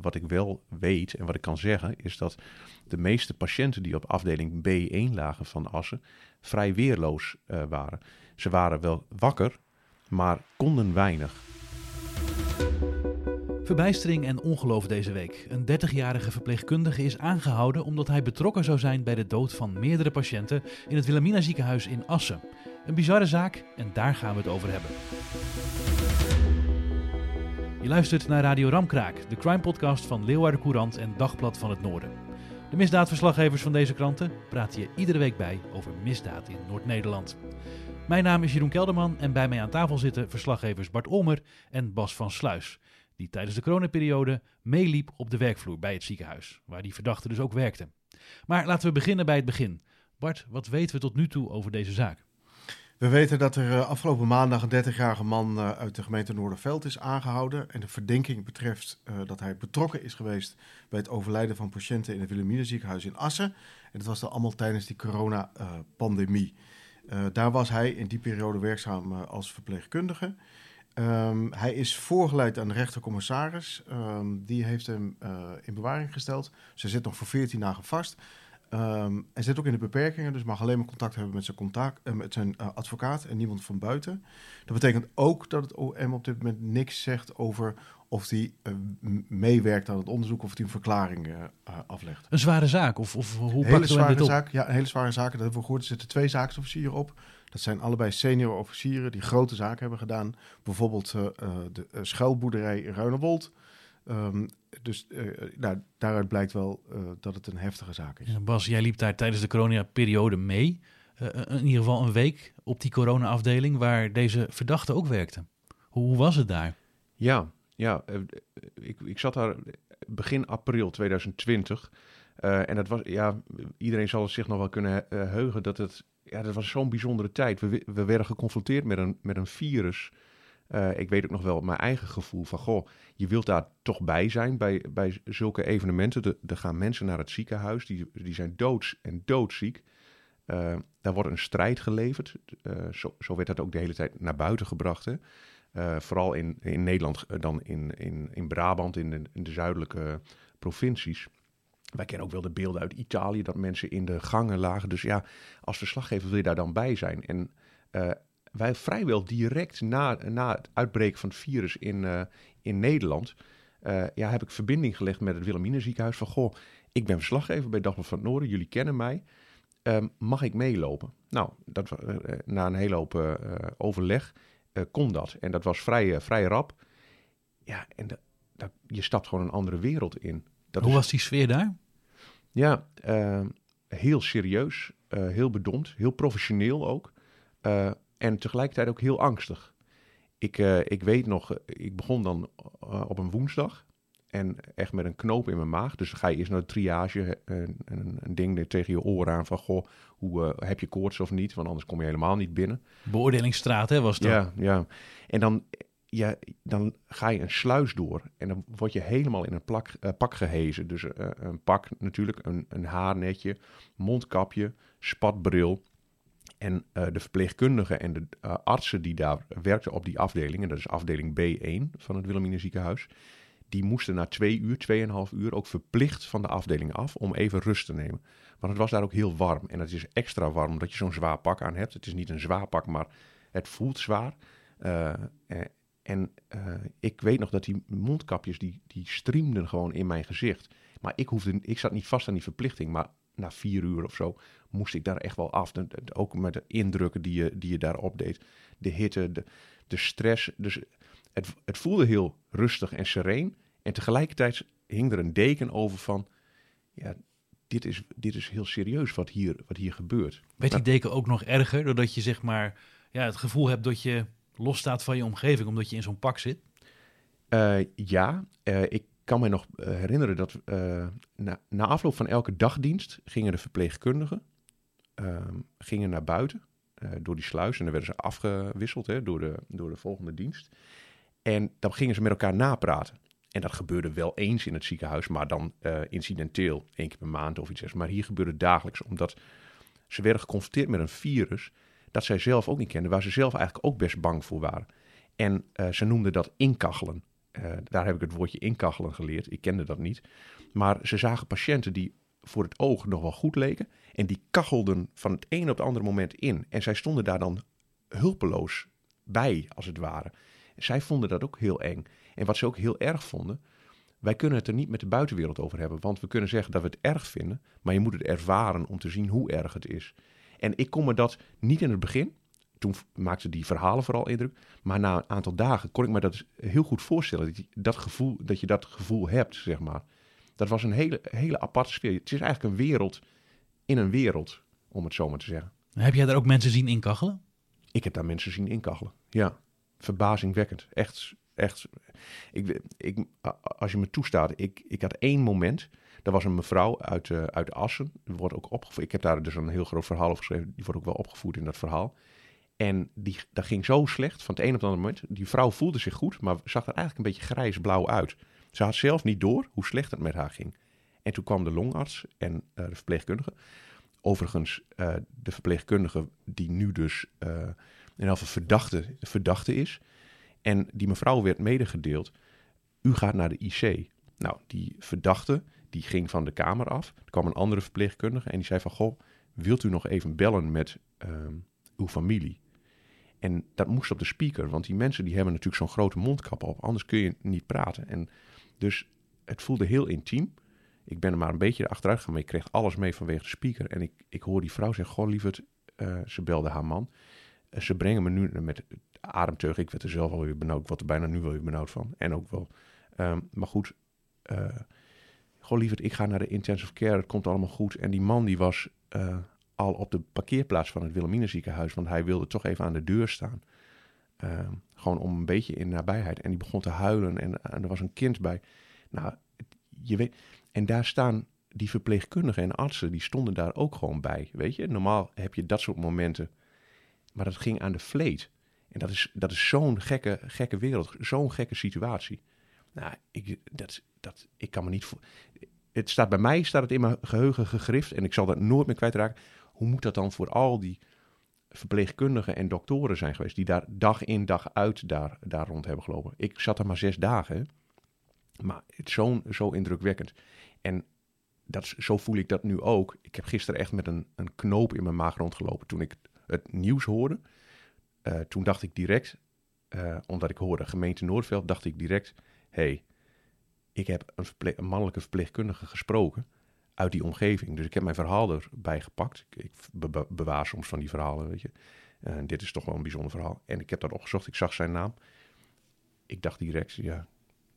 Wat ik wel weet en wat ik kan zeggen is dat de meeste patiënten die op afdeling B1 lagen van Assen vrij weerloos uh, waren. Ze waren wel wakker, maar konden weinig. Verbijstering en ongeloof deze week. Een 30-jarige verpleegkundige is aangehouden omdat hij betrokken zou zijn bij de dood van meerdere patiënten in het Wilhelmina ziekenhuis in Assen. Een bizarre zaak en daar gaan we het over hebben. Je luistert naar Radio Ramkraak, de crime podcast van Leeuwarden Courant en Dagblad van het Noorden. De misdaadverslaggevers van deze kranten praten je iedere week bij over misdaad in Noord-Nederland. Mijn naam is Jeroen Kelderman en bij mij aan tafel zitten verslaggevers Bart Olmer en Bas van Sluis, die tijdens de coronaperiode meeliep op de werkvloer bij het ziekenhuis, waar die verdachte dus ook werkte. Maar laten we beginnen bij het begin. Bart, wat weten we tot nu toe over deze zaak? We weten dat er eh, afgelopen maandag een 30-jarige man eh, uit de gemeente Noorderveld is aangehouden. En de verdenking betreft uh, dat hij betrokken is geweest bij het overlijden van patiënten in het Wilhelmina ziekenhuis in Assen. En dat was dan allemaal tijdens die coronapandemie. daar was hij in die periode werkzaam als verpleegkundige. Um, hij is voorgeleid aan de rechtercommissaris. Um, die heeft hem in bewaring gesteld. Ze zit nog voor 14 dagen vast. Um, hij zit ook in de beperkingen, dus mag alleen maar contact hebben met zijn, contact, uh, met zijn uh, advocaat en niemand van buiten. Dat betekent ook dat het OM op dit moment niks zegt over of hij uh, meewerkt aan het onderzoek of hij een verklaring aflegt. Een zware zaak? Of, of hoe hele zware dit op? zaak, Ja, een hele zware zaak. Dat hebben we gehoord. Er zitten twee zaaksofficieren op. Dat zijn allebei senior officieren die grote zaken hebben gedaan. Bijvoorbeeld de schuilboerderij in Ruinewold. Um, dus uh, nou, daaruit blijkt wel uh, dat het een heftige zaak is. Ja, Bas, jij liep daar tijdens de coronaperiode mee. Uh, in ieder geval een week op die corona-afdeling waar deze verdachte ook werkte. Hoe, hoe was het daar? Ja, ja ik, ik zat daar begin april 2020. en dat was, ja, iedereen zal zich nog wel kunnen heugen dat het, ja, dat was zo'n bijzondere tijd. We, we werden geconfronteerd met een, met een virus uh, ik weet ook nog wel mijn eigen gevoel van, goh, je wilt daar toch bij zijn bij, bij zulke evenementen. Er gaan mensen naar het ziekenhuis, die, die zijn doods en doodziek. Uh, daar wordt een strijd geleverd. Uh, zo, zo, werd dat ook de hele tijd naar buiten gebracht. Hè? vooral in, in Nederland, dan in, in, in Brabant, in de, in de zuidelijke provincies. Wij kennen ook wel de beelden uit Italië, dat mensen in de gangen lagen. Dus ja, als verslaggever wil je daar dan bij zijn. En wij vrijwel direct na, na het uitbreken van het virus in, uh, in Nederland, uh, ja, heb ik verbinding gelegd met het Wilhelmina ziekenhuis van, goh, ik ben verslaggever bij Dagblad van het Noorden, jullie kennen mij, um, mag ik meelopen? Nou, dat, uh, na een hele hoop overleg kon dat. En dat was vrij, vrij rap. Ja, en dat, dat, je stapt gewoon een andere wereld in. Dat Hoe is, was die sfeer daar? Ja, ehm, heel serieus, heel bedompt, heel professioneel ook. En tegelijkertijd ook heel angstig. Ik, uh, ik weet nog, eh, ik begon dan uh, op een woensdag. En echt met een knoop in mijn maag. Dus dan ga je eerst naar de triage. Een, een, een ding tegen je oren aan van... Goh, hoe, uh, heb je koorts of niet? Want anders kom je helemaal niet binnen. Beoordelingsstraat, hè, was dat? Ja, ja. En dan, ja, dan ga je een sluis door. En dan word je helemaal in een plak, uh, pak gehezen. Dus uh, een pak natuurlijk, een, een haarnetje, mondkapje, spatbril... En uh, de verpleegkundigen en de uh, artsen die daar werkten op die afdeling, en dat is afdeling B1 van het Wilhelmina ziekenhuis, die moesten na twee uur, tweeënhalf uur ook verplicht van de afdeling af om even rust te nemen. Want het was daar ook heel warm. En het is extra warm omdat je zo'n zwaar pak aan hebt. Het is niet een zwaar pak, maar het voelt zwaar. Uh, en ik weet nog dat die mondkapjes, die, die streamden gewoon in mijn gezicht. Maar ik, hoefde, ik zat niet vast aan die verplichting, maar na vier uur of zo moest ik daar echt wel af. ook met de indrukken die je, die je daarop deed. De hitte, de, de stress. Dus het, het voelde heel rustig en sereen. En tegelijkertijd hing er een deken over van... Ja, dit is, dit is heel serieus wat hier, wat hier gebeurt. Werd die deken ook nog erger doordat je zeg maar ja, het gevoel hebt dat je losstaat van je omgeving omdat je in zo'n pak zit? Uh, ja, uh, ik kan mij nog eh, herinneren dat eh, na, afloop van elke dagdienst gingen de verpleegkundigen ehm, gingen naar buiten eh, door die sluis. En dan werden ze afgewisseld hè, door, de, door de volgende dienst. En dan gingen ze met elkaar napraten. En dat gebeurde wel eens in het ziekenhuis, maar dan incidenteel, één keer per maand of iets. Maar hier gebeurde het dagelijks, omdat ze werden geconfronteerd met een virus dat zij zelf ook niet kenden, waar ze zelf eigenlijk ook best bang voor waren. En ze noemden dat inkachelen. Eh, daar heb ik het woordje inkachelen geleerd. Ik kende dat niet. Maar ze zagen patiënten die voor het oog nog wel goed leken. En die kachelden van het een op het andere moment in. En zij stonden daar dan hulpeloos bij, als het ware. Zij vonden dat ook heel eng. En wat ze ook heel erg vonden, wij kunnen het er niet met de buitenwereld over hebben. Want we kunnen zeggen dat we het erg vinden, maar je moet het ervaren om te zien hoe erg het is. En ik kon me dat niet in het begin, toen maakte die verhalen vooral indruk, maar na een aantal dagen kon ik me dat heel goed voorstellen. Dat je dat gevoel, dat, je dat gevoel hebt, zeg maar. Dat was een hele, hele aparte sfeer. Het is eigenlijk een wereld in een wereld, om het zo maar te zeggen. Heb jij daar ook mensen zien inkachelen? Ik heb daar mensen zien inkachelen. Ja, verbazingwekkend. Echt, echt. Ik, ik, als je me toestaat, ik, ik had één moment. Er was een mevrouw uit, uh, uit Assen. Die wordt ook opgevoerd. Ik heb daar dus een heel groot verhaal over geschreven. Die wordt ook wel opgevoerd in dat verhaal. En die, dat ging zo slecht van het een op het andere moment. Die vrouw voelde zich goed, maar zag er eigenlijk een beetje grijs-blauw uit. Ze had zelf niet door hoe slecht het met haar ging. En toen kwam de longarts en uh, de verpleegkundige. Overigens, uh, de verpleegkundige die nu dus uh, in elk verdachte, verdachte is. En die mevrouw werd medegedeeld, u gaat naar de IC. Nou, die verdachte, die ging van de kamer af. Er kwam een andere verpleegkundige en die zei van, goh, wilt u nog even bellen met uw familie? En dat moest op de speaker, want die mensen die hebben natuurlijk zo'n grote mondkap op, anders kun je niet praten. En dus het voelde heel intiem. Ik ben er maar een beetje achteruit maar ik kreeg alles mee vanwege de speaker. En ik, ik hoor die vrouw zeggen, goh lieverd, uh, ze belde haar man. Uh, ze brengen me nu met ademteug. Ik werd er zelf alweer benauwd, word er bijna nu wel weer benauwd van. En ook wel. Um, maar goed, uh, goh lieverd, ik ga naar de intensive care, het komt allemaal goed. En die man die was al op de parkeerplaats van het Wilhelmina ziekenhuis, want hij wilde toch even aan de deur staan. Uh, gewoon om een beetje in nabijheid. En die begon te huilen en, er was een kind bij. Nou, je weet, en daar staan die verpleegkundigen en artsen, die stonden daar ook gewoon bij. Weet je, normaal heb je dat soort momenten, maar dat ging aan de vleet. En dat is, dat is zo'n gekke, gekke wereld, zo'n gekke situatie. Nou, ik, dat, dat, ik kan me niet. Het staat bij mij staat het in mijn geheugen gegrift en ik zal dat nooit meer kwijtraken. Hoe moet dat dan voor al die verpleegkundigen en doktoren zijn geweest die daar dag in dag uit daar, daar rond hebben gelopen? Ik zat er maar zes dagen, maar het is zo, zo indrukwekkend. En dat, zo voel ik dat nu ook. Ik heb gisteren echt met een, een knoop in mijn maag rondgelopen toen ik het nieuws hoorde. Uh, toen dacht ik direct, uh, omdat ik hoorde gemeente Noordveld, dacht ik direct, hey, ik heb een mannelijke verpleegkundige gesproken uit die omgeving. Dus ik heb mijn verhaal erbij gepakt. Ik be bewaar soms van die verhalen, weet je. Uh, dit is toch wel een bijzonder verhaal. En ik heb dat opgezocht, ik zag zijn naam. Ik dacht direct, ja,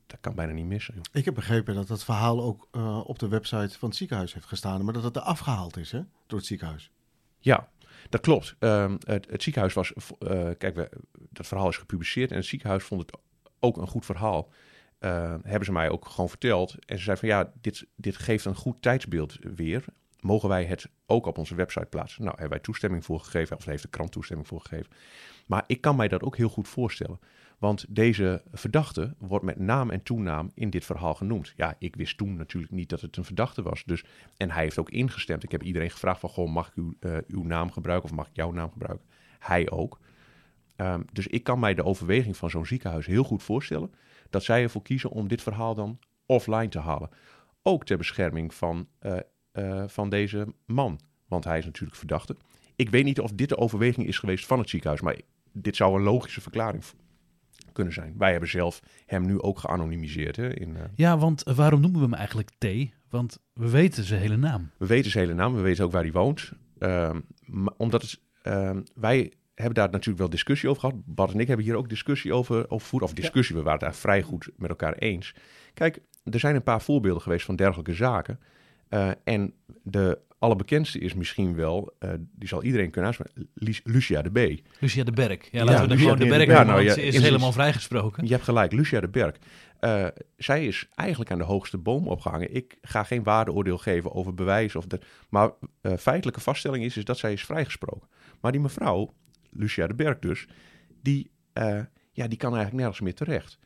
dat kan bijna niet missen. Joh. Ik heb begrepen dat dat verhaal ook uh, op de website van het ziekenhuis heeft gestaan, maar dat het er afgehaald is hè, door het ziekenhuis. Ja, dat klopt. Um, het, het, ziekenhuis was, uh, kijk, we, dat verhaal is gepubliceerd en het ziekenhuis vond het ook een goed verhaal. Uh, hebben ze mij ook gewoon verteld. En ze zei van ja, dit, dit geeft een goed tijdsbeeld weer. Mogen wij het ook op onze website plaatsen? Nou, hebben wij toestemming voor gegeven, of heeft de krant toestemming voor gegeven. Maar ik kan mij dat ook heel goed voorstellen. Want deze verdachte wordt met naam en toenaam in dit verhaal genoemd. Ja, ik wist toen natuurlijk niet dat het een verdachte was. Dus, en hij heeft ook ingestemd. Ik heb iedereen gevraagd van, goh, mag ik uw, uh, uw naam gebruiken of mag ik jouw naam gebruiken? Hij ook. Um, dus ik kan mij de overweging van zo'n ziekenhuis heel goed voorstellen. Dat zij ervoor kiezen om dit verhaal dan offline te halen. Ook ter bescherming van, uh, uh, van deze man. Want hij is natuurlijk verdachte. Ik weet niet of dit de overweging is geweest van het ziekenhuis. Maar dit zou een logische verklaring kunnen zijn. Wij hebben zelf hem nu ook geanonimiseerd. Hè, in, uh... Ja, want waarom noemen we hem eigenlijk T? Want we weten zijn hele naam. We weten zijn hele naam, we weten ook waar hij woont. Uh, omdat het, uh, wij hebben daar natuurlijk wel discussie over gehad. Bart en ik hebben hier ook discussie over, over voeren. Of discussie, ja. we waren het daar vrij goed met elkaar eens. Kijk, er zijn een paar voorbeelden geweest van dergelijke zaken. Uh, en de allerbekendste is misschien wel, uh, die zal iedereen kunnen uitspreken, Lucia de B. Lucia de Berg. Ja, laten we Lucia gewoon de Berg ja, nou, ja, is, is helemaal vrijgesproken. Je hebt gelijk, Lucia de Berg. Uh, zij is eigenlijk aan de hoogste boom opgehangen. Ik ga geen waardeoordeel geven over bewijs. Of dat, maar uh, feitelijke vaststelling is, is dat zij is vrijgesproken. Maar die mevrouw, Lucia de Berg dus, die, ja, die kan eigenlijk nergens meer terecht.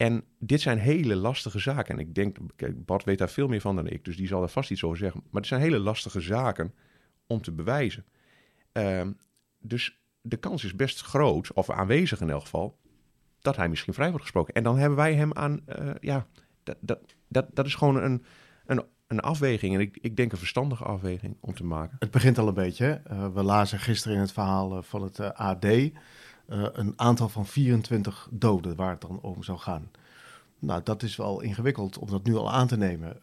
En dit zijn hele lastige zaken. En ik denk, kijk, Bart weet daar veel meer van dan ik, dus die zal er vast iets over zeggen. Maar het zijn hele lastige zaken om te bewijzen. Uh, dus de kans is best groot, of aanwezig in elk geval, dat hij misschien vrij wordt gesproken. En dan hebben wij hem aan, uh, ja, dat, dat, dat, dat is gewoon een, een, een afweging. En ik, ik denk een verstandige afweging om te maken. Het begint al een beetje. Uh, we lazen gisteren in het verhaal uh, van het AD uh, een aantal van 24 doden waar het dan om zou gaan. Nou, dat is wel ingewikkeld om dat nu al aan te nemen.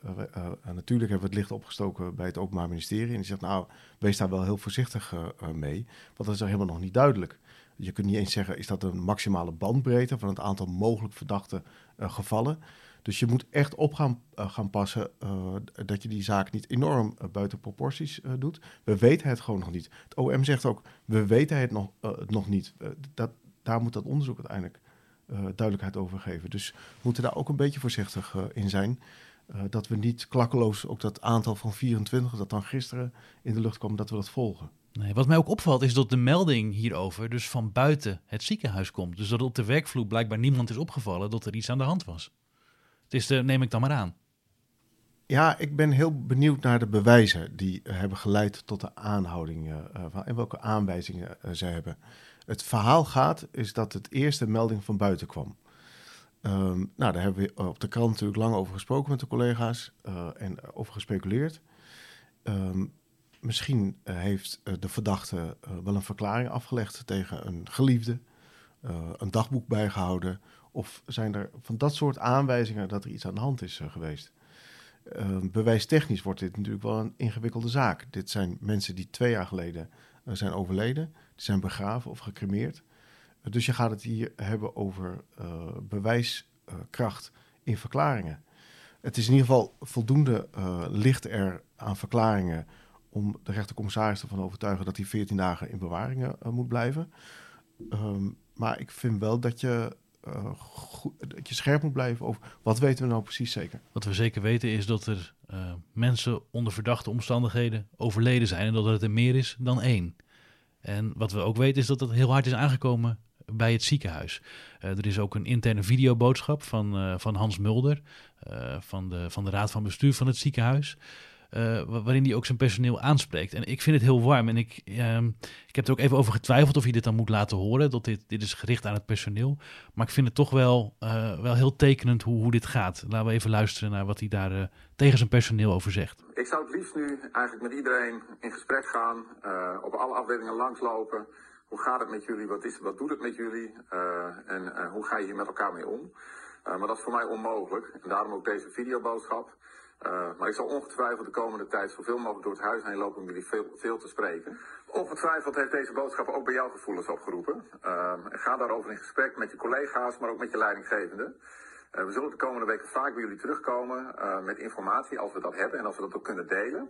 Natuurlijk hebben we het licht opgestoken bij het Openbaar Ministerie. En die zegt, nou, wees daar wel heel voorzichtig mee. Want dat is er helemaal nog niet duidelijk. Je kunt niet eens zeggen, is dat een maximale bandbreedte van het aantal mogelijk verdachte gevallen. Dus je moet echt op gaan, uh, gaan passen uh, dat je die zaak niet enorm uh, buiten proporties doet. We weten het gewoon nog niet. Het OM zegt ook, we weten het nog, nog niet. dat, daar moet dat onderzoek uiteindelijk duidelijkheid over geven. Dus we moeten daar ook een beetje voorzichtig in zijn. dat we niet klakkeloos ook dat aantal van 24 dat dan gisteren in de lucht kwam, dat we dat volgen. Nee, wat mij ook opvalt is dat de melding hierover dus van buiten het ziekenhuis komt. Dus dat op de werkvloer blijkbaar niemand is opgevallen dat er iets aan de hand was. Dus uh, neem ik dan maar aan. Ja, ik ben heel benieuwd naar de bewijzen die hebben geleid tot de aanhouding uh, van, en welke aanwijzingen uh, ze hebben. Het verhaal gaat is dat het eerste melding van buiten kwam. Um, nou, daar hebben we op de krant natuurlijk lang over gesproken met de collega's en over gespeculeerd. Um, misschien heeft de verdachte wel een verklaring afgelegd tegen een geliefde, een dagboek bijgehouden of zijn er van dat soort aanwijzingen dat er iets aan de hand is uh, geweest? Uh, bewijstechnisch wordt dit natuurlijk wel een ingewikkelde zaak. Dit zijn mensen die twee jaar geleden uh, zijn overleden. Die zijn begraven of gecremeerd. dus je gaat het hier hebben over bewijskracht in verklaringen. Het is in ieder geval voldoende licht er aan verklaringen om de rechtercommissaris ervan overtuigen dat hij 14 dagen in bewaring moet blijven. Um, maar ik vind wel dat je goed, dat je scherp moet blijven over wat weten we nou precies zeker. Wat we zeker weten is dat er uh, mensen onder verdachte omstandigheden overleden zijn en dat het er meer is dan één. En wat we ook weten is dat het heel hard is aangekomen bij het ziekenhuis. Uh, er is ook een interne videoboodschap van, van Hans Mulder, van, de, van de raad van bestuur van het ziekenhuis. Uh, waarin hij ook zijn personeel aanspreekt. En ik vind het heel warm. En ik, uh, ik heb er ook even over getwijfeld of je dit dan moet laten horen. Dat dit, dit is gericht aan het personeel. Maar ik vind het toch wel, uh, wel heel tekenend hoe, hoe dit gaat. Laten we even luisteren naar wat hij daar uh, tegen zijn personeel over zegt. Ik zou het liefst nu eigenlijk met iedereen in gesprek gaan. op alle afdelingen langslopen. Hoe gaat het met jullie? Wat, is, wat doet het met jullie? en hoe ga je hier met elkaar mee om? maar dat is voor mij onmogelijk. En daarom ook deze videoboodschap. Uh, maar ik zal ongetwijfeld de komende tijd zoveel mogelijk door het huis heen lopen om jullie veel, veel te spreken. Ongetwijfeld heeft deze boodschap ook bij jou gevoelens opgeroepen. Uh, ga daarover in gesprek met je collega's, maar ook met je leidinggevende. Uh, we zullen de komende weken vaak bij jullie terugkomen met informatie als we dat hebben en als we dat ook kunnen delen.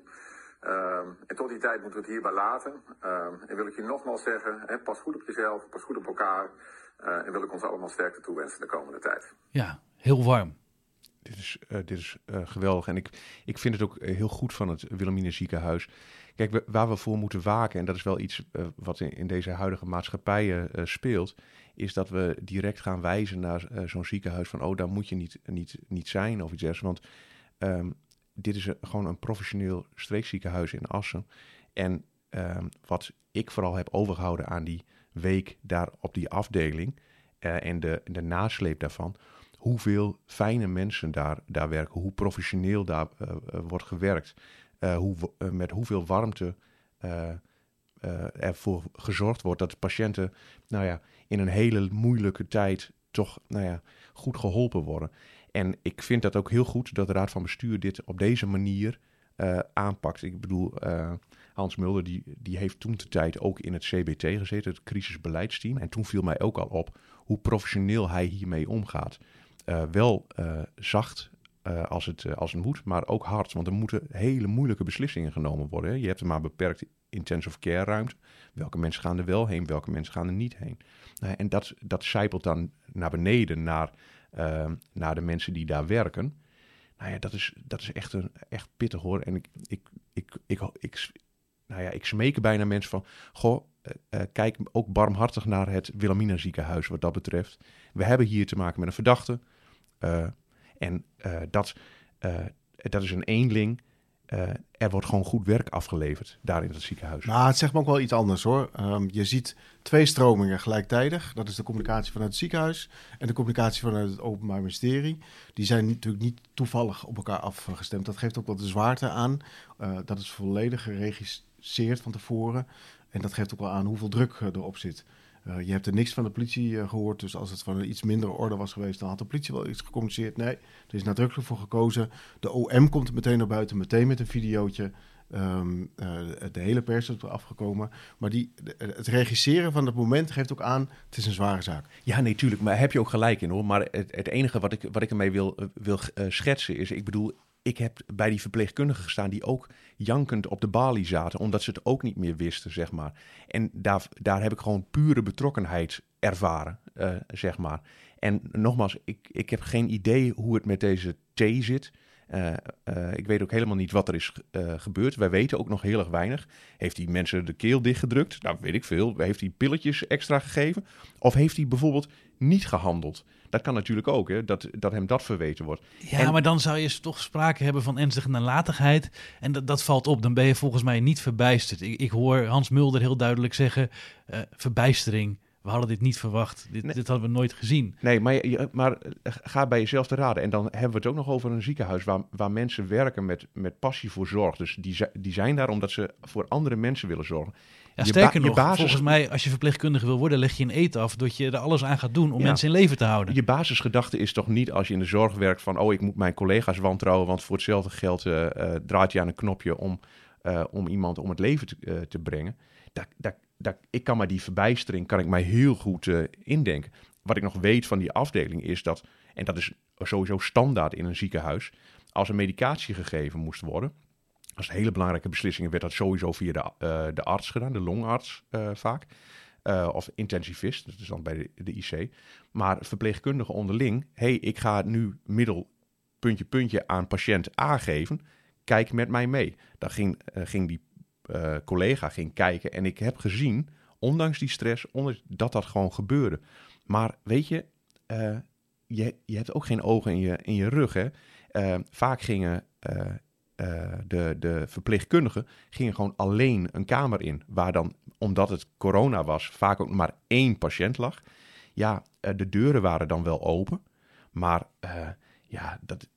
en tot die tijd moeten we het hierbij laten. en wil ik je nogmaals zeggen, hè, pas goed op jezelf, pas goed op elkaar. en wil ik ons allemaal sterkte toewensen de komende tijd. Ja, heel warm dit is, uh, dit uh, geweldig. En ik, ik vind het ook eh, heel goed van het Wilhelmina ziekenhuis. Kijk, waar we voor moeten waken, en dat is wel iets wat in, in, deze huidige maatschappijen speelt, is dat we direct gaan wijzen naar zo'n ziekenhuis van, oh, daar moet je niet, niet, niet zijn of iets dergelijks. Want um, dit is gewoon een professioneel streekziekenhuis in Assen. En um, wat ik vooral heb overgehouden aan die week daar op die afdeling en de, de nasleep daarvan, hoeveel fijne mensen daar, daar werken, hoe professioneel daar uh, wordt gewerkt, uh, hoe, met hoeveel warmte ervoor gezorgd wordt dat de patiënten nou ja, in een hele moeilijke tijd toch nou ja, goed geholpen worden. En ik vind dat ook heel goed dat de Raad van Bestuur dit op deze manier aanpakt. Ik bedoel, Hans Mulder die, die heeft toen de tijd ook in het CBT gezeten, het crisisbeleidsteam. En toen viel mij ook al op hoe professioneel hij hiermee omgaat. Uh, wel uh, zacht eh, als, het, eh, als het moet, maar ook hard. Want er moeten hele moeilijke beslissingen genomen worden. Hè. Je hebt maar beperkt intensive care ruimte. Welke mensen gaan er wel heen, welke mensen gaan er niet heen. Nou, en dat, dat zijpelt dan naar beneden, naar, naar de mensen die daar werken. Nou ja, dat is, dat is echt, een, echt pittig hoor. En ik, ik, ik, ik, ik, nou ja, ik smeek bijna mensen van... Goh, kijk ook barmhartig naar het Wilhelmina ziekenhuis wat dat betreft. We hebben hier te maken met een verdachte. Uh, en dat, dat is een eenling. er wordt gewoon goed werk afgeleverd daar in het ziekenhuis. Maar het zegt me ook wel iets anders hoor. Um, je ziet twee stromingen gelijktijdig. Dat is de communicatie vanuit het ziekenhuis en de communicatie vanuit het Openbaar Ministerie. Die zijn natuurlijk niet toevallig op elkaar afgestemd. Dat geeft ook wel de zwaarte aan. Dat is volledig geregisseerd van tevoren. En dat geeft ook wel aan hoeveel druk erop zit. Uh, je hebt er niks van de politie uh, gehoord. Dus als het van een iets mindere orde was geweest, dan had de politie wel iets gecommuniceerd. Nee, er is nadrukkelijk voor gekozen. De OM komt er meteen naar buiten, meteen met een videootje. Um, uh, de hele pers is er afgekomen. Maar die, het regisseren van het moment geeft ook aan, het is een zware zaak. Ja, nee, tuurlijk. Maar heb je ook gelijk in hoor. Maar het, het enige wat ik, wat ik ermee wil, wil schetsen is, ik bedoel, ik heb bij die verpleegkundigen gestaan die ook jankend op de balie zaten, omdat ze het ook niet meer wisten, zeg maar. En daar, daar heb ik gewoon pure betrokkenheid ervaren, uh, zeg maar. En nogmaals, ik, ik heb geen idee hoe het met deze thee zit. Uh, uh, ik weet ook helemaal niet wat er is gebeurd. Wij weten ook nog heel erg weinig. Heeft hij mensen de keel dichtgedrukt? Nou, weet ik veel. Heeft hij pilletjes extra gegeven? Of heeft hij bijvoorbeeld niet gehandeld? Dat kan natuurlijk ook, hè, dat, dat hem dat verweten wordt. Ja, en... maar dan zou je toch sprake hebben van ernstige nalatigheid. En dat, dat valt op. Dan ben je volgens mij niet verbijsterd. Ik, ik hoor Hans Mulder heel duidelijk zeggen: uh, verbijstering. We hadden dit niet verwacht. Dit, Nee. dit hadden we nooit gezien. Nee, maar, je- maar ga bij jezelf te raden. En dan hebben we het ook nog over een ziekenhuis waar, waar mensen werken met, met passie voor zorg. Dus die, die zijn daar omdat ze voor andere mensen willen zorgen. Ja, sterker nog, basis- volgens mij, als je verpleegkundige wil worden, leg je een eet af dat je er alles aan gaat doen om Ja. mensen in leven te houden. Je basisgedachte is toch niet als je in de zorg werkt van... oh, ik moet mijn collega's wantrouwen, want voor hetzelfde geld eh, draait je aan een knopje... om, eh, om iemand om het leven te, te brengen. Dat, dat, dat, ik kan maar die verbijstering kan ik mij heel goed indenken. Wat ik nog weet van die afdeling is dat... en dat is sowieso standaard in een ziekenhuis... als er medicatie gegeven moest worden... als hele belangrijke beslissingen werd dat sowieso via de, eh, de arts gedaan, de longarts eh, vaak... Eh, of intensivist, dat is dan bij de, IC. Maar verpleegkundigen onderling, hey, ik ga nu middel puntje puntje aan patiënt A geven. Kijk met mij mee. Dan ging, ging die collega ging kijken en ik heb gezien, ondanks die stress, ondanks dat dat gewoon gebeurde. Maar weet je, je, je hebt ook geen ogen in je, in je rug. Hè? Vaak gingen eh, de, de verpleegkundigen gingen gewoon alleen een kamer in, waar dan, omdat het corona was, vaak ook maar één patiënt lag. Ja, eh, de deuren waren dan wel open, maar eh, ja, dat,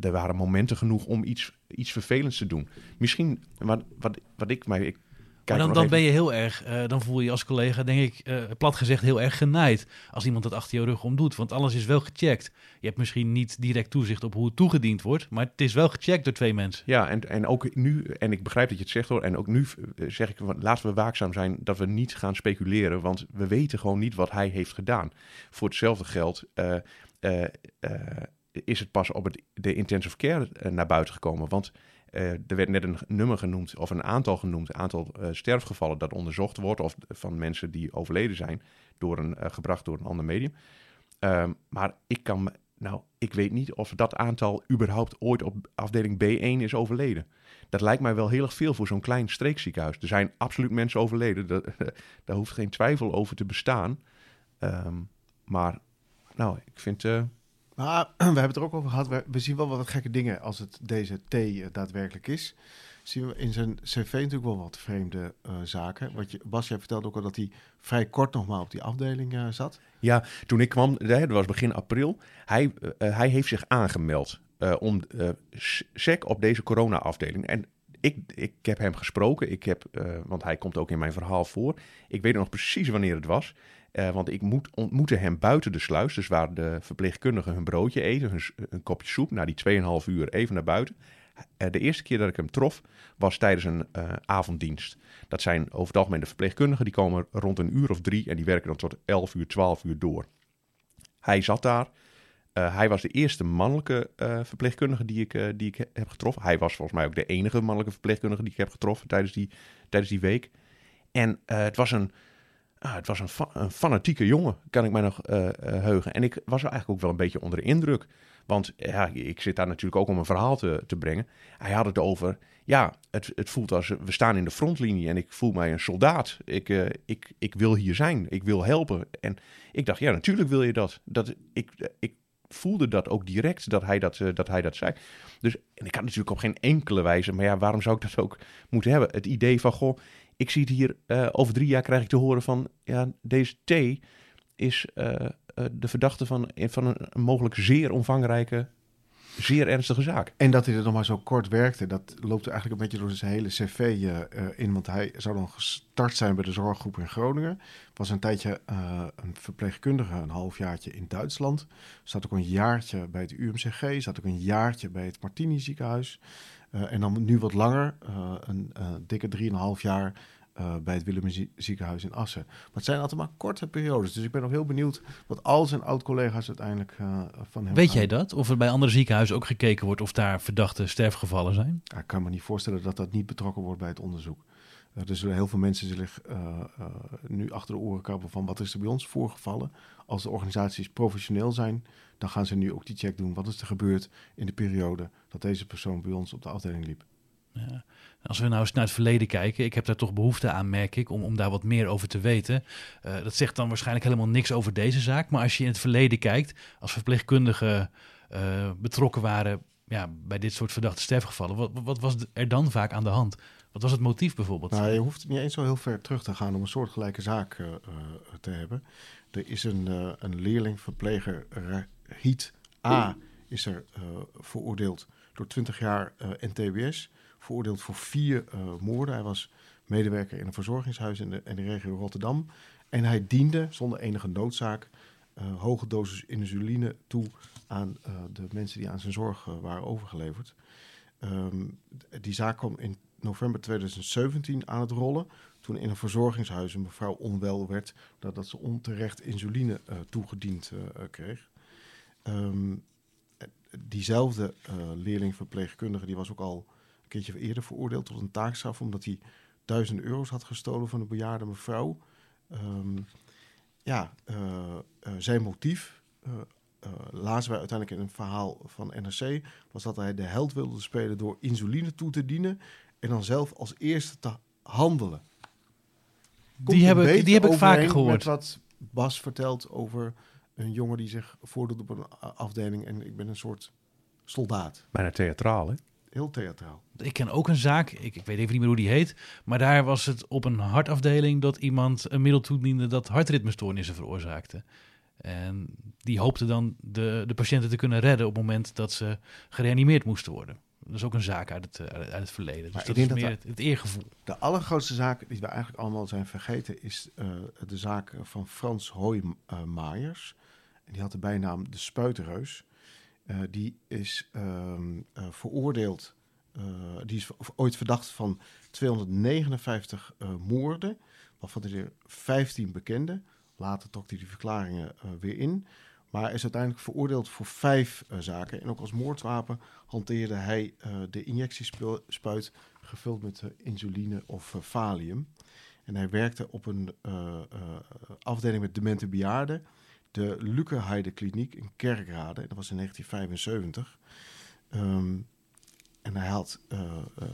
er waren momenten genoeg om iets, iets vervelends te doen. Misschien, wat, wat, wat ik mij... Ik, Maar dan, ben je heel erg, eh, dan voel je je als collega, denk ik, eh, plat gezegd, heel erg genaaid. Als iemand dat achter je rug om doet. Want alles is wel gecheckt. Je hebt misschien niet direct toezicht op hoe het toegediend wordt. Maar het is wel gecheckt door twee mensen. Ja, en, en ook nu, en ik begrijp dat je het zegt hoor, en ook nu eh, zeg ik, laten we waakzaam zijn dat we niet gaan speculeren, want we weten gewoon niet wat hij heeft gedaan. Voor hetzelfde geld is het pas op het, de intensive care naar buiten gekomen, want er werd net een nummer genoemd, of een aantal genoemd, een aantal eh, sterfgevallen dat onderzocht wordt, of van mensen die overleden zijn, door een, eh, gebracht door een ander medium. Ehm, maar ik kan, nou, ik weet niet of dat aantal überhaupt ooit op afdeling B1 is overleden. Dat lijkt mij wel heel erg veel voor zo'n klein streekziekenhuis. Er zijn absoluut mensen overleden, dat, daar hoeft geen twijfel over te bestaan. Ehm, maar, nou, ik vind, eh, Maar we hebben het er ook over gehad. We, zien wel wat gekke dingen als het deze T eh, daadwerkelijk is. Zien we in zijn cv natuurlijk wel wat vreemde eh, zaken. Wat je, Bas, jij vertelde ook al dat hij vrij kort nog maar op die afdeling eh, zat. Ja, toen ik kwam, dat was begin april, hij, hij heeft zich aangemeld om SEC op deze corona-afdeling. En ik, ik heb hem gesproken, ik heb, eh, want hij komt ook in mijn verhaal voor. Ik weet nog precies wanneer het was, eh, want ik moet, ontmoette hem buiten de sluis. Dus waar de verpleegkundigen hun broodje eten, hun, een kopje soep, na die 2,5 uur even naar buiten. Eh, de eerste keer dat ik hem trof, was tijdens een avonddienst. Dat zijn over het algemeen de verpleegkundigen, die komen rond een uur of drie en die werken dan tot 11 uur, 12 uur door. Hij zat daar Eh, hij was de eerste mannelijke uh, verpleegkundige die ik, uh, die ik heb getroffen. Hij was volgens mij ook de enige mannelijke verpleegkundige die ik heb getroffen tijdens die, tijdens die week. En het was, een, ah, het was een, een, fanatieke jongen, kan ik mij nog heugen. En ik was eigenlijk ook wel een beetje onder de indruk. Want ja, ik zit daar natuurlijk ook om een verhaal te, te brengen. Hij had het over, ja, het, het voelt als we staan in de frontlinie en ik voel mij een soldaat. Ik, ik, ik wil hier zijn, ik wil helpen. En ik dacht, ja, natuurlijk wil je dat. dat ik, ik voelde dat ook direct dat hij dat, uh, dat hij dat zei. Dus, en ik had natuurlijk op geen enkele wijze, maar ja, waarom zou ik dat ook moeten hebben? Het idee van, goh, ik zie het hier, uh, over drie jaar krijg ik te horen van, ja, deze T is uh, de verdachte van, van een mogelijk zeer omvangrijke zeer ernstige zaak. En dat hij er nog maar zo kort werkte, dat loopt er eigenlijk een beetje door zijn hele cv uh, in. Want hij zou dan gestart zijn bij de zorggroep in Groningen. Was een tijdje uh, een verpleegkundige, een halfjaartje in Duitsland. Zat ook een jaartje bij het UMCG. Zat ook een jaartje bij het Martini ziekenhuis. En dan nu wat langer, een dikke drieënhalf jaar uh, bij het Willem ziekenhuis in Assen. Maar het zijn altijd maar korte periodes. Dus ik ben nog heel benieuwd wat al zijn oud-collega's uiteindelijk uh, van hem Weet aan... jij dat? Of er bij andere ziekenhuizen ook gekeken wordt of daar verdachte sterfgevallen zijn? Ja, ik kan me niet voorstellen dat dat niet betrokken wordt bij het onderzoek. Uh, er zullen heel veel mensen zich nu achter de oren krabben van wat is er bij ons voorgevallen. Als de organisaties professioneel zijn, dan gaan ze nu ook die check doen. Wat is er gebeurd in de periode dat deze persoon bij ons op de afdeling liep? Ja. Als we nou eens naar het verleden kijken, ik heb daar toch behoefte aan, merk ik, om, om daar wat meer over te weten. Uh, dat zegt dan waarschijnlijk helemaal niks over deze zaak. Maar als je in het verleden kijkt, als verpleegkundigen uh, betrokken waren ja, bij dit soort verdachte sterfgevallen, wat, wat was er dan vaak aan de hand? Wat was het motief bijvoorbeeld? Nou, je hoeft niet eens zo heel ver terug te gaan om een soortgelijke zaak uh, te hebben. Er is een, een leerling, verpleger Hiet A, is er veroordeeld door 20 jaar NTBS veroordeeld voor vier uh, moorden. Hij was medewerker in een verzorgingshuis in de, in de regio Rotterdam. En hij diende zonder enige noodzaak uh, hoge dosis insuline toe aan uh, de mensen die aan zijn zorg waren overgeleverd. Um, die zaak kwam in november 2017 aan het rollen. Toen in een verzorgingshuis een mevrouw onwel werd nadat ze onterecht insuline toegediend kreeg. Um, diezelfde leerling verpleegkundige die was ook al keertje eerder veroordeeld tot een taakstraf omdat hij duizend euro's had gestolen van een bejaarde mevrouw. Um, ja, uh, uh, zijn motief, uh, lazen wij uiteindelijk in een verhaal van NRC, was dat hij de held wilde spelen door insuline toe te dienen en dan zelf als eerste te handelen. Komt die heb ik, die heb ik vaker gehoord. Met wat Bas vertelt over een jongen die zich voordoet op een afdeling en ik ben een soort soldaat. Bijna theatraal, hè? Heel theatraal. Ik ken ook een zaak, ik, ik weet even niet meer hoe die heet, maar daar was het op een hartafdeling dat iemand een middel toediende dat hartritmestoornissen veroorzaakte. En die hoopte dan de, de patiënten te kunnen redden op het moment dat ze gereanimeerd moesten worden. Dat is ook een zaak uit het, eh, uit het verleden. Dus dat is meer het, het, eergevoel. De allergrootste zaak die we eigenlijk allemaal zijn vergeten... is uh, de zaak van Frans Hoijmaijers. En die had de bijnaam de Spuitereus. Uh, die is um, uh, veroordeeld, uh, die is ooit verdacht van 259 moorden, waarvan er 15 bekende. Later trok hij die verklaringen weer in. Maar is uiteindelijk veroordeeld voor vijf zaken. En ook als moordwapen hanteerde hij de injectiespuit gevuld met insuline of valium. En hij werkte op een afdeling met demente bejaarden de Lukerheide Kliniek in Kerkrade. Dat was in 1975. Um, en hij had uh, uh,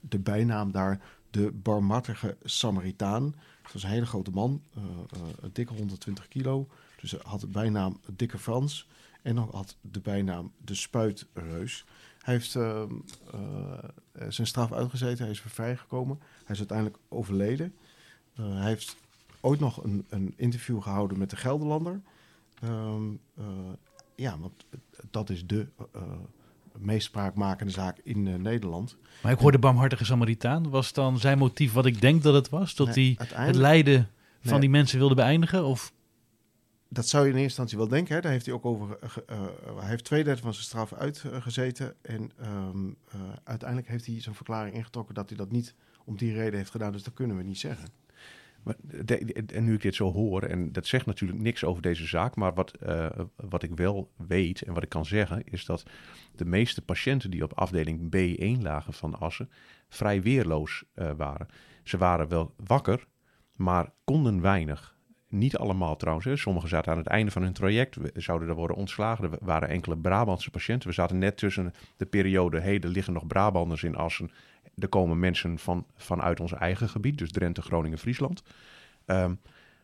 de bijnaam daar de barmhartige Samaritaan. Dat was een hele grote man, uh, dikke 120 kilo. Dus hij had de bijnaam Dikke Frans. En dan had de bijnaam de Spuitreus. Hij heeft ehm, zijn straf uitgezeten, hij is vrijgekomen. Hij is uiteindelijk overleden. hij heeft ooit nog een, een interview gehouden met de Gelderlander. Um, uh, ja, want dat is de uh, meest spraakmakende zaak in uh, Nederland. Maar ik hoorde barmhartige Samaritaan. Was dan zijn motief wat ik denk dat het was? Dat hij het lijden van nee. die mensen wilde beëindigen? Of? Dat zou je in eerste instantie wel denken. Hè. Daar heeft hij ook over. hij heeft twee derde van zijn straf uitgezeten. En um, uiteindelijk heeft hij zijn verklaring ingetrokken dat hij dat niet om die reden heeft gedaan. Dus dat kunnen we niet zeggen. En nu ik dit zo hoor, en dat zegt natuurlijk niks over deze zaak, maar wat, uh, wat ik wel weet en wat ik kan zeggen, is dat de meeste patiënten die op afdeling B1 lagen van Assen vrij weerloos uh, waren. Ze waren wel wakker, maar konden weinig. Niet allemaal trouwens. Hè. Sommigen zaten aan het einde van hun traject. We zouden er worden ontslagen. Er waren enkele Brabantse patiënten. We zaten net tussen de periode. Hé, er liggen nog Brabanders in Assen. Er komen mensen van, vanuit ons eigen gebied. Dus Drenthe, Groningen, Friesland. Um,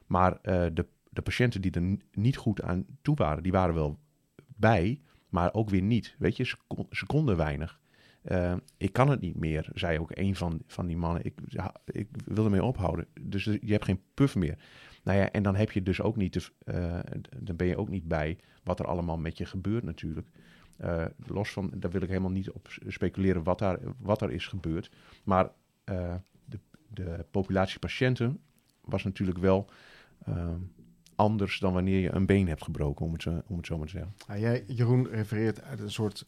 maar uh, de, de patiënten die er niet goed aan toe waren, die waren wel bij, maar ook weer niet. Weet je, ze, konden weinig. Uh, ik kan het niet meer, zei ook een van, van die mannen. Ik, ik wil ermee ophouden. Dus je hebt geen puff meer. Nou ja, en dan heb je dus ook niet, de, uh, dan ben je ook niet bij wat er allemaal met je gebeurt natuurlijk. Uh, los van, daar wil ik helemaal niet op speculeren wat daar, wat er is gebeurd. Maar uh, de, de populatie patiënten was natuurlijk wel anders dan wanneer je een been hebt gebroken, om het, zo, om het zo maar te zeggen. Ja, jij, Jeroen, refereert uit een soort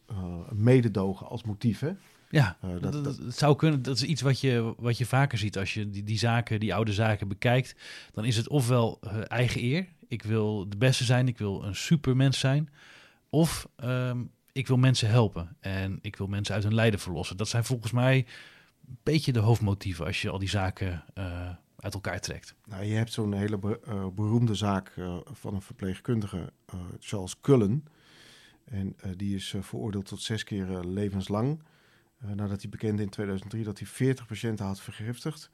mededogen als motief, hè? Ja, uh, dat, dat, dat, zou kunnen. Dat is iets wat je, wat je vaker ziet als je die, die zaken, die oude zaken bekijkt. Dan is het ofwel uh, eigen eer. Ik wil de beste zijn, ik wil een supermens zijn. Of um, ik wil mensen helpen en ik wil mensen uit hun lijden verlossen. Dat zijn volgens mij een beetje de hoofdmotieven als je al die zaken uh, uit elkaar trekt. Nou, je hebt zo'n hele be beroemde zaak van een verpleegkundige, Charles Cullen. En die is veroordeeld tot zes keer levenslang. Nadat hij bekende in 2003 dat hij 40 patiënten had vergiftigd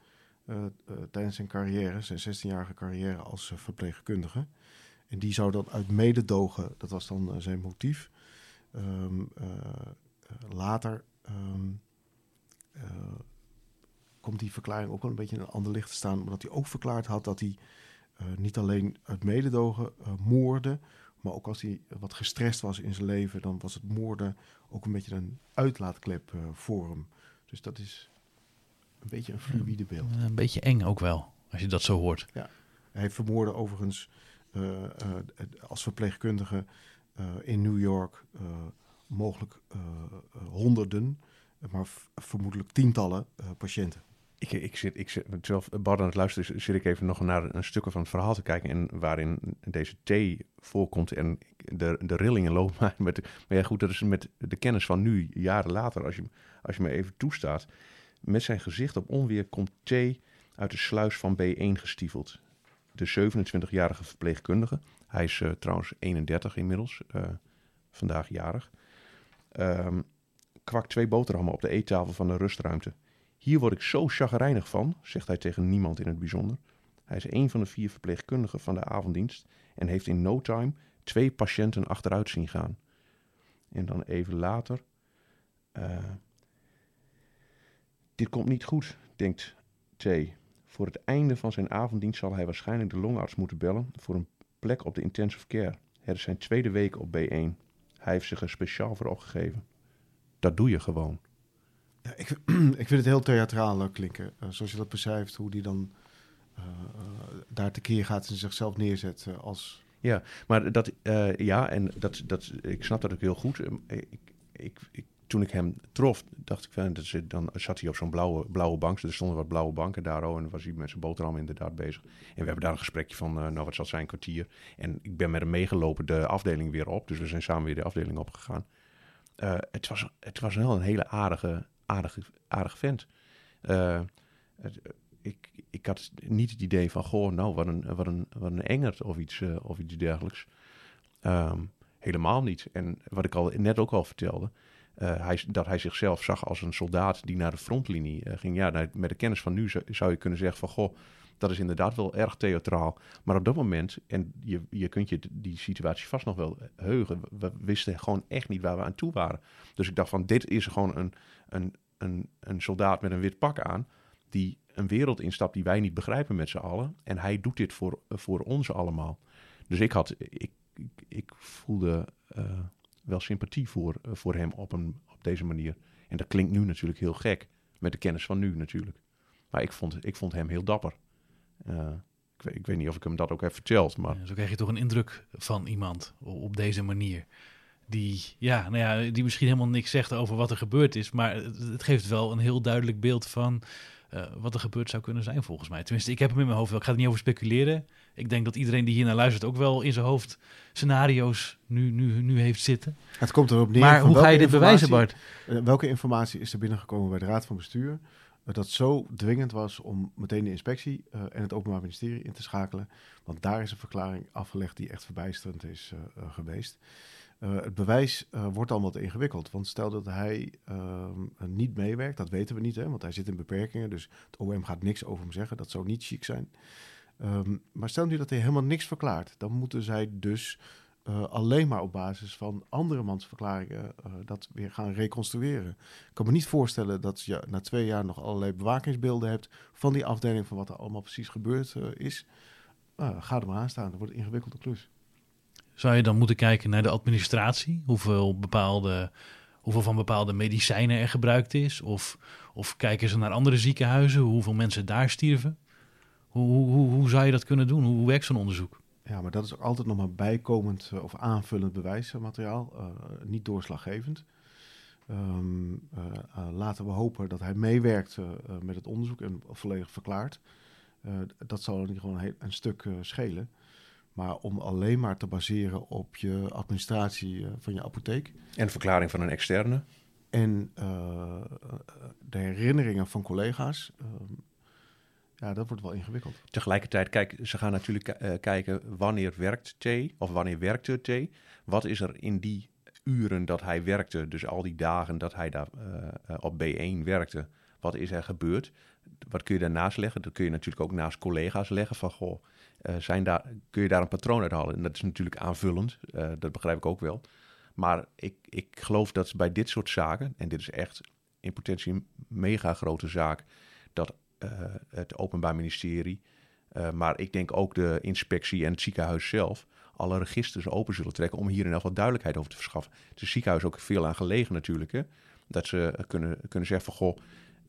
tijdens zijn carrière, zijn 16-jarige carrière als verpleegkundige. En die zou dan uit mededogen, dat was dan zijn motief. Um, later um, komt die verklaring ook wel een beetje in een ander licht te staan, omdat hij ook verklaard had dat hij niet alleen uit mededogen moorde, maar ook als hij wat gestrest was in zijn leven, dan was het moorden ook een beetje een uitlaatklep voor hem. Dus dat is een beetje een fluïde beeld. Een beetje eng ook wel, als je dat zo hoort. Ja, hij vermoorde overigens uh, uh, als verpleegkundige in New York mogelijk honderden, maar vermoedelijk tientallen patiënten. Ik, ik, zit, ik zelf, Bart aan het luisteren, zit ik even nog naar een stukken van het verhaal te kijken. En waarin deze thee voorkomt en de, de rillingen lopen. Maar, met, maar ja, goed, dat is met de kennis van nu, jaren later, als je, als je me even toestaat. Met zijn gezicht op onweer komt thee uit de sluis van B1 gestiefeld. De 27-jarige verpleegkundige. Hij is uh, trouwens 31 inmiddels, uh, vandaag jarig. Um, kwakt twee boterhammen op de eettafel van de rustruimte. Hier word ik zo chagrijnig van, zegt hij tegen niemand in het bijzonder. Hij is een van de vier verpleegkundigen van de avonddienst en heeft in no time twee patiënten achteruit zien gaan. En dan even later. Uh, dit komt niet goed, denkt T. Voor het einde van zijn avonddienst zal hij waarschijnlijk de longarts moeten bellen voor een plek op de intensive care. Het is zijn tweede week op B1. Hij heeft zich er speciaal voor opgegeven. Dat doe je gewoon. Ja, ik, ik vind het heel theatraal klinken. Uh, zoals je dat beschrijft, hoe die dan uh, uh, daar tekeer gaat en zichzelf neerzet als... Ja, maar dat, ja, en dat, dat, ik snap dat ook heel goed. Ik, ik, ik, toen ik hem trof, dacht ik van, dan zat hij op zo'n blauwe, blauwe bank. Er stonden wat blauwe banken daar, oh, en was hij met zijn boterham inderdaad bezig. En we hebben daar een gesprekje van, nou wat zal zijn, kwartier. En ik ben met hem meegelopen de afdeling weer op. Dus we zijn samen weer de afdeling opgegaan. het, was, het was wel een hele aardige, aardig, aardig vent. Het, ik, ik had niet het idee van, goh, nou, wat een, wat een, wat een engert of iets, of iets dergelijks. Um, helemaal niet. En wat ik al net ook al vertelde, uh, hij, dat hij zichzelf zag als een soldaat die naar de frontlinie ging. Ja, nou, met de kennis van nu zou, je kunnen zeggen van, goh, dat is inderdaad wel erg theatraal. Maar op dat moment, en je, je kunt je die situatie vast nog wel heugen, we wisten gewoon echt niet waar we aan toe waren. Dus ik dacht van, dit is gewoon een, een, een, een soldaat met een wit pak aan, die een wereld instapt die wij niet begrijpen met z'n allen. En hij doet dit voor, voor ons allemaal. Dus ik, had, ik, ik, voelde wel sympathie voor, uh, voor hem op, een, op deze manier. En dat klinkt nu natuurlijk heel gek, met de kennis van nu natuurlijk. Maar ik vond, ik vond hem heel dapper. Uh, ik, weet, ik, weet, niet of ik hem dat ook heb verteld. Maar... Zo krijg je toch een indruk van iemand op deze manier. Die, ja, nou ja, die misschien helemaal niks zegt over wat er gebeurd is. Maar het geeft wel een heel duidelijk beeld van eh, wat er gebeurd zou kunnen zijn volgens mij. Tenminste, ik heb hem in mijn hoofd wel. Ik ga er niet over speculeren. Ik denk dat iedereen die hier naar luistert ook wel in zijn hoofd scenario's nu, nu, nu heeft zitten. Het komt erop neer. Maar van hoe ga je welke dit bewijzen, informatie- Bart? eh, welke informatie is er binnengekomen bij de Raad van Bestuur? eh, dat zo dwingend was om meteen de inspectie en het Openbaar Ministerie in te schakelen. Want daar is een verklaring afgelegd die echt verbijsterend is geweest. Eh, het bewijs eh, wordt dan wat ingewikkeld. Want stel dat hij ehm, niet meewerkt, dat weten we niet, hè, want hij zit in beperkingen. Dus het OM gaat niks over hem zeggen. Dat zou niet chic zijn. Ehm, maar stel nu dat hij helemaal niks verklaart, dan moeten zij dus eh, alleen maar op basis van anderemans verklaringen dat weer gaan reconstrueren. Ik kan me niet voorstellen dat je na twee jaar nog allerlei bewakingsbeelden hebt van die afdeling van wat er allemaal precies gebeurd is. Ga er maar aan staan, dat wordt een ingewikkelde klus. Zou je dan moeten kijken naar de administratie? Hoeveel, bepaalde, hoeveel van bepaalde medicijnen er gebruikt is? Of, of kijken ze naar andere ziekenhuizen? Hoeveel mensen daar stierven? Hoe, hoe, hoe, hoe zou je dat kunnen doen? Hoe, werkt zo'n onderzoek? Ja, maar dat is ook altijd nog maar bijkomend eh, of aanvullend bewijsmateriaal, eh, niet doorslaggevend. Ehm, eh, laten we hopen dat hij meewerkt met het onderzoek en volledig verklaart. Dat zal ieder geval een, een stuk schelen. Maar om alleen maar te baseren op je administratie eh, van je apotheek En verklaring van een externe. en eh, de herinneringen van collega's, ehm, ja, dat wordt wel ingewikkeld. Tegelijkertijd, kijk, ze gaan natuurlijk eh, kijken wanneer werkt T of wanneer werkte T. Wat is er in die uren dat hij werkte, dus al die dagen dat hij daar op B1 werkte, wat is er gebeurd? Wat kun je daarnaast leggen? Dat kun je natuurlijk ook naast collega's leggen van, goh, zijn daar, kun je daar een patroon uit halen? En dat is natuurlijk aanvullend, eh, dat begrijp ik ook wel. Maar ik, ik geloof dat bij dit soort zaken, en dit is echt in potentie een mega grote zaak, dat eh, het Openbaar Ministerie, eh, maar ik denk ook de inspectie en het ziekenhuis zelf, alle registers open zullen trekken om hier in elk geval duidelijkheid over te verschaffen. Het is ziekenhuis ook veel aan gelegen natuurlijk, hè? dat ze kunnen, kunnen zeggen van, goh,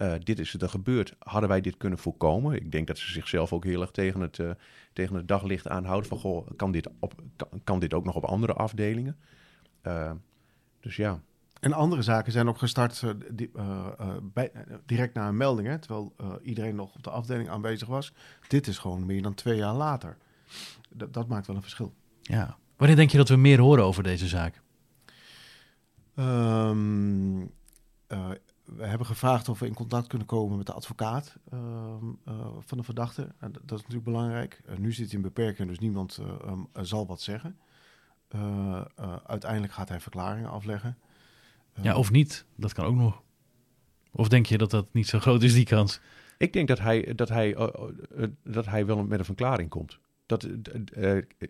eh, dit is er gebeurd. Hadden wij dit kunnen voorkomen? Ik denk dat ze zichzelf ook heel erg tegen het, eh, tegen het daglicht aanhouden van, goh, kan dit, op, kan, kan dit ook nog op andere afdelingen? Eh, dus ja, En andere zaken zijn ook gestart di- bij, direct na een melding, hè, terwijl eh, iedereen nog op de afdeling aanwezig was. Dit is gewoon meer dan twee jaar later. Dat, dat maakt wel een verschil. Ja. Wanneer denk je dat we meer horen over deze zaak? Ehm, eh, we hebben gevraagd of we in contact kunnen komen met de advocaat ehm, eh, van de verdachte. En dat is natuurlijk belangrijk. Eh, nu zit hij in beperking, dus niemand eh, ehm, eh, zal wat zeggen. Eh, eh, uiteindelijk gaat hij verklaringen afleggen. Ja, of niet? Dat kan ook nog. Of denk je dat dat niet zo groot is, die kans? Ik denk dat hij, dat hij, dat hij wel met een verklaring komt. Dat,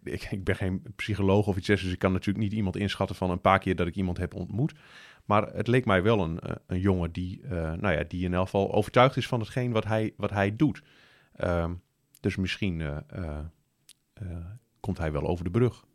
ik, ik ben geen psycholoog of iets, dus ik kan natuurlijk niet iemand inschatten van een paar keer dat ik iemand heb ontmoet. Maar het leek mij wel een, eh, een jongen die, eh, nou ja, die in elk geval overtuigd is van hetgeen wat hij, wat hij doet. Ehm, dus misschien eh, komt hij wel over de brug.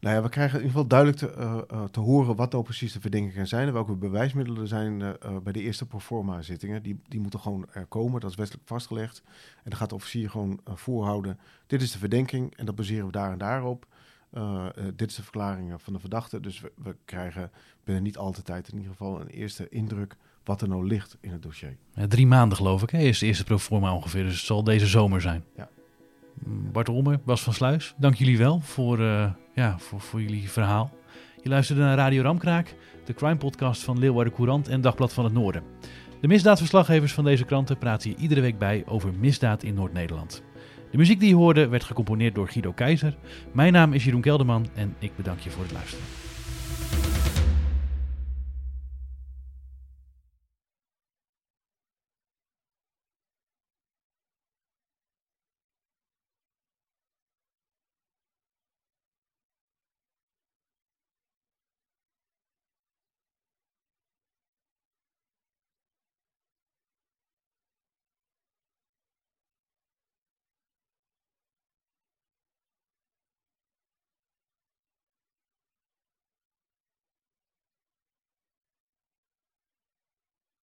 Nou ja, we krijgen in ieder geval duidelijk te, te horen wat nou precies de verdenkingen zijn en welke bewijsmiddelen er zijn bij de eerste proforma zittingen. Die, die moeten gewoon er komen, dat is wettelijk vastgelegd. En dan gaat de officier gewoon voorhouden, dit is de verdenking en dat baseren we daar en daarop. Eh, eh, dit is de verklaring van de verdachte, dus we, we krijgen binnen niet al te tijd in ieder geval een eerste indruk wat er nou ligt in het dossier. Ja, drie maanden geloof ik, hè, is de eerste proforma ongeveer. Dus het zal deze zomer zijn. Ja. Mm, Bart Olmer, Bas van Sluis, dank jullie wel voor, eh, ja, voor, voor jullie verhaal. Je luisterde naar Radio Ramkraak, de crime podcast van Leeuwarden Courant en Dagblad van het Noorden. De misdaadverslaggevers van deze kranten praten hier iedere week bij over misdaad in Noord-Nederland. De muziek die je hoorde werd gecomponeerd door Guido Keizer. Mijn naam is Jeroen Kelderman en ik bedank je voor het luisteren.